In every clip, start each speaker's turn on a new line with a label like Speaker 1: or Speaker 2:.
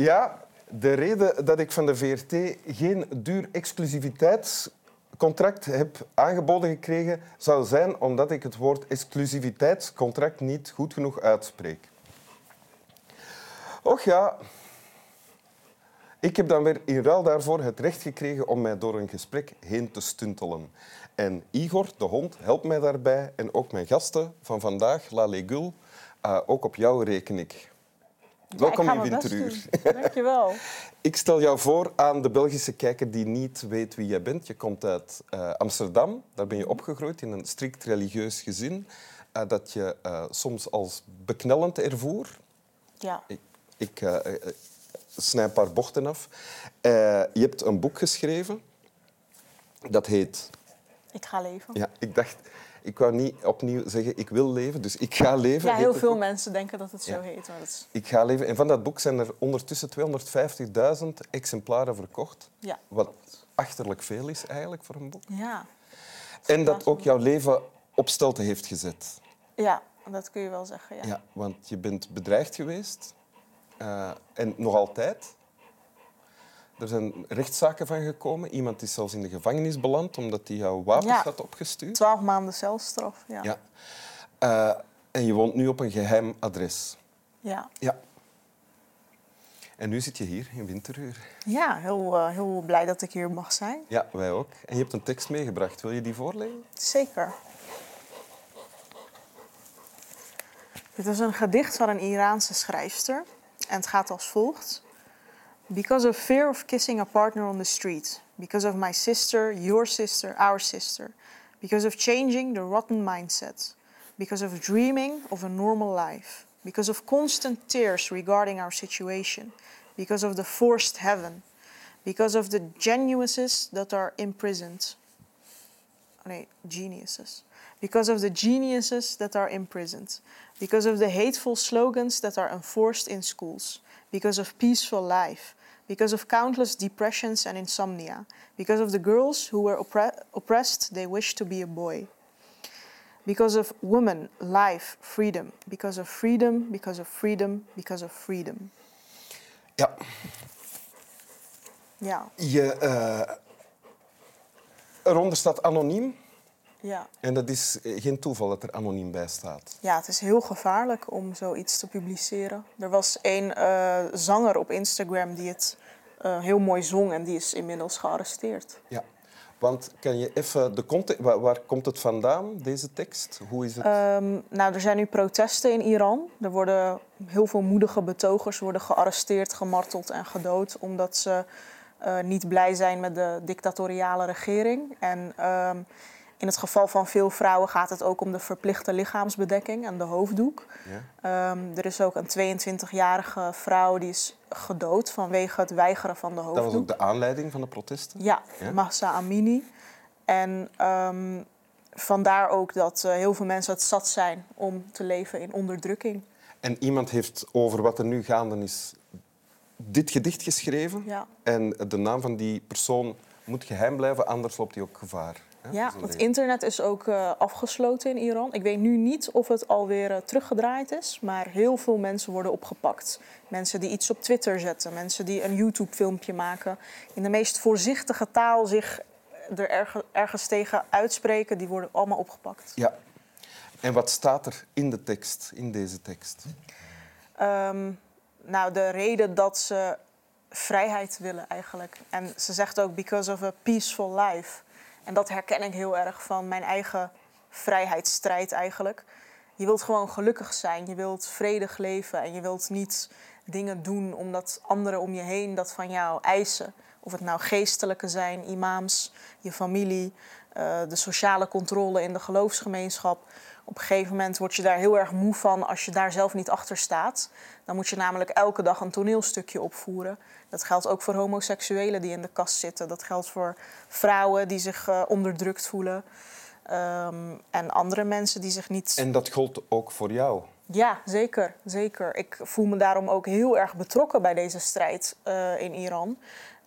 Speaker 1: Ja, de reden dat ik van de VRT geen duur exclusiviteitscontract heb aangeboden gekregen, zou zijn omdat ik het woord exclusiviteitscontract niet goed genoeg uitspreek. Och ja, ik heb dan weer in ruil daarvoor het recht gekregen om mij door een gesprek heen te stuntelen. En Igor, de hond, helpt mij daarbij. En ook mijn gasten van vandaag, La Legul, uh, ook op jou reken ik. Welkom in Winteruur.
Speaker 2: Dankjewel.
Speaker 1: ik stel jou voor aan de Belgische kijker die niet weet wie jij bent. Je komt uit uh, Amsterdam. Daar ben je opgegroeid in een strikt religieus gezin. Uh, dat je soms als beknellend ervoer.
Speaker 2: Ja.
Speaker 1: Ik, ik snij een paar bochten af. je hebt een boek geschreven. Dat heet
Speaker 2: ik ga leven.
Speaker 1: Ja, ik dacht, ik wou niet opnieuw zeggen ik wil leven, dus ik ga leven.
Speaker 2: Ja, heel veel mensen denken dat het zo heet. Maar is...
Speaker 1: Ik ga leven. En van dat boek zijn er ondertussen 250.000 exemplaren verkocht.
Speaker 2: Ja.
Speaker 1: Wat achterlijk veel is eigenlijk voor een boek.
Speaker 2: Ja.
Speaker 1: En dat ook jouw leven op stelte heeft gezet.
Speaker 2: Ja, dat kun je wel zeggen. Ja,
Speaker 1: ja want je bent bedreigd geweest. Uh, en nog altijd. Er zijn rechtszaken van gekomen. Iemand is zelfs in de gevangenis beland omdat hij jouw wapens had opgestuurd.
Speaker 2: Twaalf maanden celstraf, ja.
Speaker 1: ja. Uh, en je woont nu op een geheim adres.
Speaker 2: Ja.
Speaker 1: ja. En nu zit je hier in Winteruur.
Speaker 2: Ja, heel, uh, heel blij dat ik hier mag zijn.
Speaker 1: Ja, wij ook. En je hebt een tekst meegebracht. Wil je die voorlezen?
Speaker 2: Zeker. Dit is een gedicht van een Iraanse schrijfster. En het gaat als volgt. Because of fear of kissing a partner on the street, because of my sister, your sister, our sister, because of changing the rotten mindset, because of dreaming of a normal life, because of constant tears regarding our situation, because of the forced heaven, because of the geniuses that are imprisoned. Nee, geniuses. Because of the geniuses that are imprisoned, because of the hateful slogans that are enforced in schools, because of peaceful life, because of countless depressions and insomnia, because of the girls who were oppre oppressed, they wished to be a boy. Because of woman, life, freedom. Because of freedom, because of freedom, because of freedom.
Speaker 1: Ja.
Speaker 2: Ja.
Speaker 1: Je, uh, eronder staat anoniem.
Speaker 2: Ja.
Speaker 1: En dat is geen toeval dat er anoniem bij staat.
Speaker 2: Ja, het is heel gevaarlijk om zoiets te publiceren. Er was een uh, zanger op Instagram die het uh, heel mooi zong en die is inmiddels gearresteerd.
Speaker 1: Ja. Want kan je even de context, waar, waar, komt het vandaan, deze tekst? Hoe is het?
Speaker 2: Um, nou, er zijn nu protesten in Iran. Er worden heel veel moedige betogers worden gearresteerd, gemarteld en gedood omdat ze uh, niet blij zijn met de dictatoriale regering. En um, in het geval van veel vrouwen gaat het ook om de verplichte lichaamsbedekking en de hoofddoek. Ja. Um, er is ook een 22-jarige vrouw die is gedood vanwege het weigeren van de hoofddoek.
Speaker 1: Dat was ook de aanleiding van de protesten?
Speaker 2: Ja, ja? Mahsa Amini. En um, vandaar ook dat uh, heel veel mensen het zat zijn om te leven in onderdrukking.
Speaker 1: En iemand heeft over wat er nu gaande is dit gedicht geschreven.
Speaker 2: Ja.
Speaker 1: En de naam van die persoon moet geheim blijven, anders loopt hij ook gevaar.
Speaker 2: Ja, het internet is ook uh, afgesloten in Iran. Ik weet nu niet of het alweer uh, teruggedraaid is, maar heel veel mensen worden opgepakt. Mensen die iets op Twitter zetten, mensen die een YouTube-filmpje maken, in de meest voorzichtige taal zich er erg, ergens tegen uitspreken, die worden allemaal opgepakt.
Speaker 1: Ja. En wat staat er in de tekst, in deze tekst?
Speaker 2: Um, nou, de reden dat ze vrijheid willen eigenlijk. En ze zegt ook because of a peaceful life. En dat herken ik heel erg van mijn eigen vrijheidsstrijd eigenlijk. Je wilt gewoon gelukkig zijn, je wilt vredig leven en je wilt niet dingen doen omdat anderen om je heen dat van jou eisen. Of het nou geestelijke zijn, imams, je familie, uh, de sociale controle in de geloofsgemeenschap. Op een gegeven moment word je daar heel erg moe van als je daar zelf niet achter staat. Dan moet je namelijk elke dag een toneelstukje opvoeren. Dat geldt ook voor homoseksuelen die in de kast zitten. Dat geldt voor vrouwen die zich uh, onderdrukt voelen. Um, en andere mensen die zich niet.
Speaker 1: En dat gold ook voor jou?
Speaker 2: Ja, zeker. zeker. Ik voel me daarom ook heel erg betrokken bij deze strijd uh, in Iran.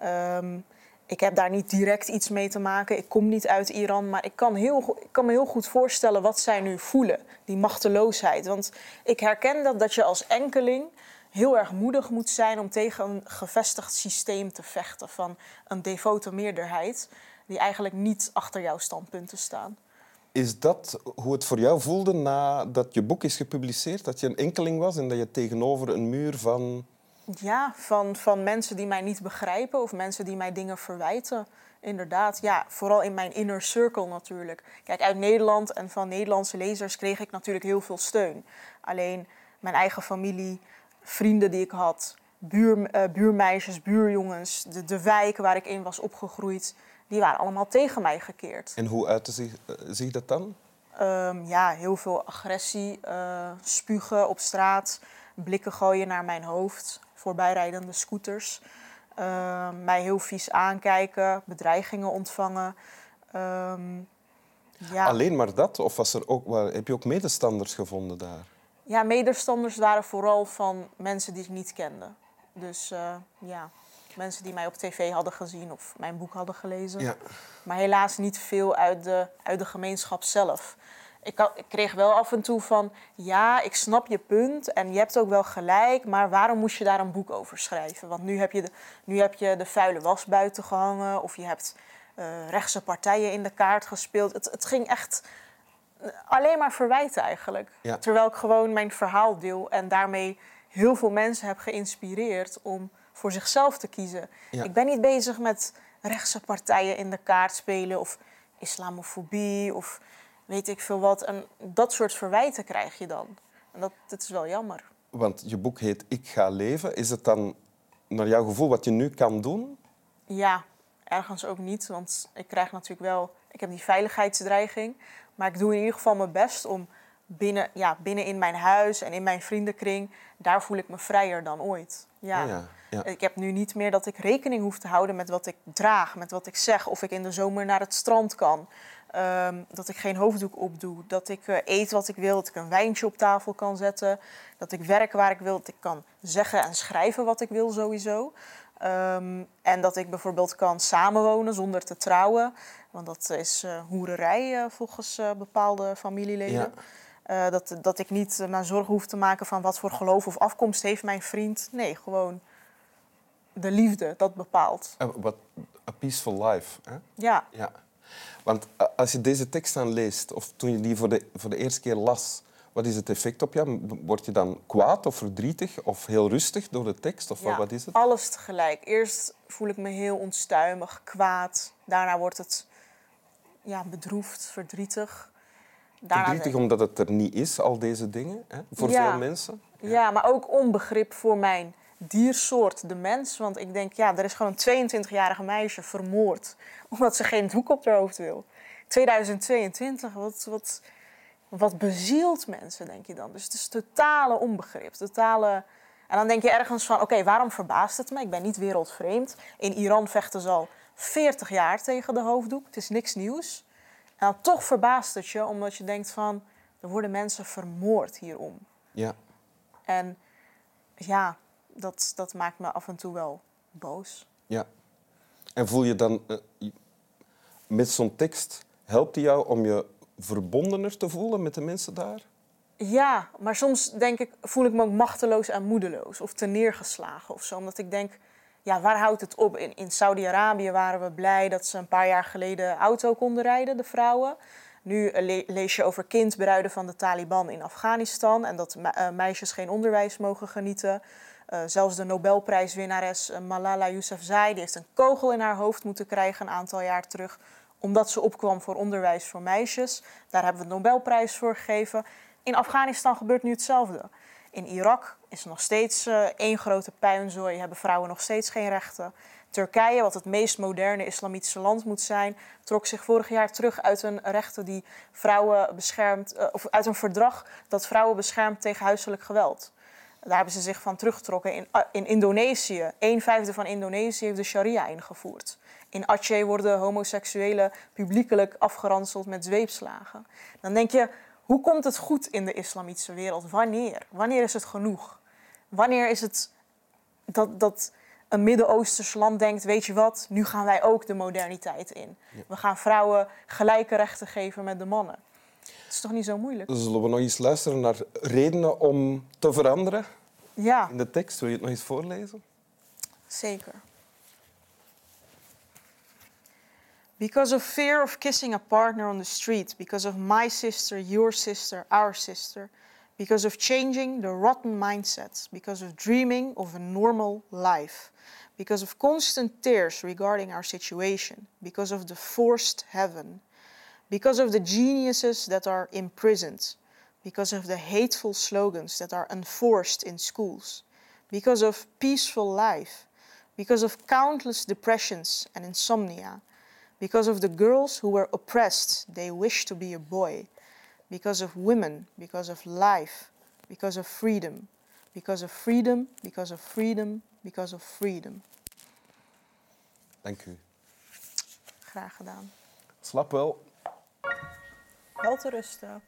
Speaker 2: Um, ik heb daar niet direct iets mee te maken. Ik kom niet uit Iran, maar ik kan, heel, ik kan me heel goed voorstellen wat zij nu voelen. Die machteloosheid. Want ik herken dat, dat je als enkeling heel erg moedig moet zijn om tegen een gevestigd systeem te vechten van een devote meerderheid die eigenlijk niet achter jouw standpunten staan.
Speaker 1: Is dat hoe het voor jou voelde nadat je boek is gepubliceerd? Dat je een enkeling was en dat je tegenover een muur van...
Speaker 2: Ja, van, van mensen die mij niet begrijpen of mensen die mij dingen verwijten. Inderdaad, ja, vooral in mijn inner circle natuurlijk. Kijk, uit Nederland en van Nederlandse lezers kreeg ik natuurlijk heel veel steun. Alleen mijn eigen familie, vrienden die ik had, buur, uh, buurmeisjes, buurjongens, de, de wijk waar ik in was opgegroeid, die waren allemaal tegen mij gekeerd.
Speaker 1: En hoe uitte zich, zich dat dan?
Speaker 2: Um, ja, heel veel agressie, uh, spugen op straat, blikken gooien naar mijn hoofd, voorbijrijdende scooters. Uh, mij heel vies aankijken, bedreigingen ontvangen. Um,
Speaker 1: ja. Alleen maar dat? Of was er ook, heb je ook medestanders gevonden daar?
Speaker 2: Ja, medestanders waren vooral van mensen die ik niet kende. Dus uh, ja, mensen die mij op tv hadden gezien of mijn boek hadden gelezen. Ja. Maar helaas niet veel uit de, uit de gemeenschap zelf. Ik, had, ik, kreeg wel af en toe van, ja, ik snap je punt en je hebt ook wel gelijk, maar waarom moest je daar een boek over schrijven? Want nu heb je de, nu heb je de vuile was buiten gehangen of je hebt uh, rechtse partijen in de kaart gespeeld. Het, het ging echt alleen maar verwijten eigenlijk. Ja. Terwijl ik gewoon mijn verhaal deel en daarmee heel veel mensen heb geïnspireerd om voor zichzelf te kiezen. Ja. Ik ben niet bezig met rechtse partijen in de kaart spelen of islamofobie of weet ik veel wat. En dat soort verwijten krijg je dan. En dat, dat is wel jammer.
Speaker 1: Want je boek heet Ik ga leven. Is het dan naar jouw gevoel wat je nu kan doen?
Speaker 2: Ja, ergens ook niet. Want ik krijg natuurlijk wel... Ik heb die veiligheidsdreiging. Maar ik doe in ieder geval mijn best om binnen, ja, binnen in mijn huis en in mijn vriendenkring... daar voel ik me vrijer dan ooit. Ja. ja, ja. Ik heb nu niet meer dat ik rekening hoef te houden met wat ik draag, met wat ik zeg. Of ik in de zomer naar het strand kan. Um, dat ik geen hoofddoek opdoe. Dat ik uh, eet wat ik wil. Dat ik een wijntje op tafel kan zetten. Dat ik werk waar ik wil. Dat ik kan zeggen en schrijven wat ik wil sowieso. Um, en dat ik bijvoorbeeld kan samenwonen zonder te trouwen. Want dat is uh, hoererij uh, volgens bepaalde familieleden. Ja. Dat, dat ik niet maar zorgen hoef te maken van wat voor geloof of afkomst heeft mijn vriend. Nee, gewoon de liefde, dat bepaalt.
Speaker 1: Wat a peaceful life. Hè?
Speaker 2: Ja.
Speaker 1: ja. Want als je deze tekst dan leest, of toen je die voor de, voor de eerste keer las, wat is het effect op jou? Word je dan kwaad of verdrietig of heel rustig door de tekst? Of
Speaker 2: ja,
Speaker 1: wat is het?
Speaker 2: alles tegelijk. Eerst voel ik me heel onstuimig, kwaad. Daarna wordt het ja, bedroefd, verdrietig.
Speaker 1: Verdrietig omdat het er niet is, al deze dingen, hè? voor ja. veel mensen?
Speaker 2: Ja. ja, maar ook onbegrip voor mijn diersoort, de mens. Want ik denk, ja, er is gewoon een 22-jarige meisje vermoord omdat ze geen doek op haar hoofd wil. 2022, wat, wat, wat bezielt mensen, denk je dan? Dus het is totale onbegrip, totale... En dan denk je ergens van, oké, waarom verbaast het me? Ik ben niet wereldvreemd. In Iran vechten ze al 40 jaar tegen de hoofddoek. Het is niks nieuws. Dan toch verbaast het je, omdat je denkt van... er worden mensen vermoord hierom.
Speaker 1: Ja.
Speaker 2: En ja, dat, dat maakt me af en toe wel boos.
Speaker 1: Ja. En voel je dan... Uh, met zo'n tekst, helpt die jou om je verbondener te voelen met de mensen daar?
Speaker 2: Ja, maar soms denk ik, voel ik me ook machteloos en moedeloos of te neergeslagen of zo. Omdat ik denk, ja, waar houdt het op? In, in Saudi-Arabië waren we blij dat ze een paar jaar geleden auto konden rijden, de vrouwen. Nu eh, lees je over kindbruiden van de Taliban in Afghanistan en dat eh, meisjes geen onderwijs mogen genieten. Uh, zelfs de Nobelprijswinnares Malala Yousafzai die heeft een kogel in haar hoofd moeten krijgen een aantal jaar terug omdat ze opkwam voor onderwijs voor meisjes. Daar hebben we de Nobelprijs voor gegeven. In Afghanistan gebeurt nu hetzelfde. In Irak is nog steeds uh, één grote puinzooi, hebben vrouwen nog steeds geen rechten. Turkije, wat het meest moderne islamitische land moet zijn, trok zich vorig jaar terug uit een rechten die vrouwen beschermt, uh, of uit een verdrag dat vrouwen beschermt tegen huiselijk geweld. Daar hebben ze zich van teruggetrokken. In, uh, in Indonesië, een vijfde van Indonesië heeft de sharia ingevoerd. In Aceh worden homoseksuelen publiekelijk afgeranseld met zweepslagen. Dan denk je, hoe komt het goed in de islamitische wereld? Wanneer? Wanneer is het genoeg? Wanneer is het dat, dat een Midden-Oosters land denkt: weet je wat, nu gaan wij ook de moderniteit in. We gaan vrouwen gelijke rechten geven met de mannen. Het is toch niet zo moeilijk?
Speaker 1: Zullen we nog eens luisteren naar redenen om te veranderen?
Speaker 2: Ja,
Speaker 1: in de tekst. Wil je het nog eens voorlezen?
Speaker 2: zeker. Because of fear of kissing a partner on the street, because of my sister, your sister, our sister, because of changing the rotten mindsets, because of dreaming of a normal life, because of constant tears regarding our situation, because of the forced heaven, because of the geniuses that are imprisoned, because of the hateful slogans that are enforced in schools, because of peaceful life, because of countless depressions and insomnia, because of the girls who were oppressed, they wish to be a boy, because of women, because of life, because of freedom, because of freedom, because of freedom, because of freedom.
Speaker 1: Dank u.
Speaker 2: Graag gedaan.
Speaker 1: Slap wel.
Speaker 2: Wel te rusten.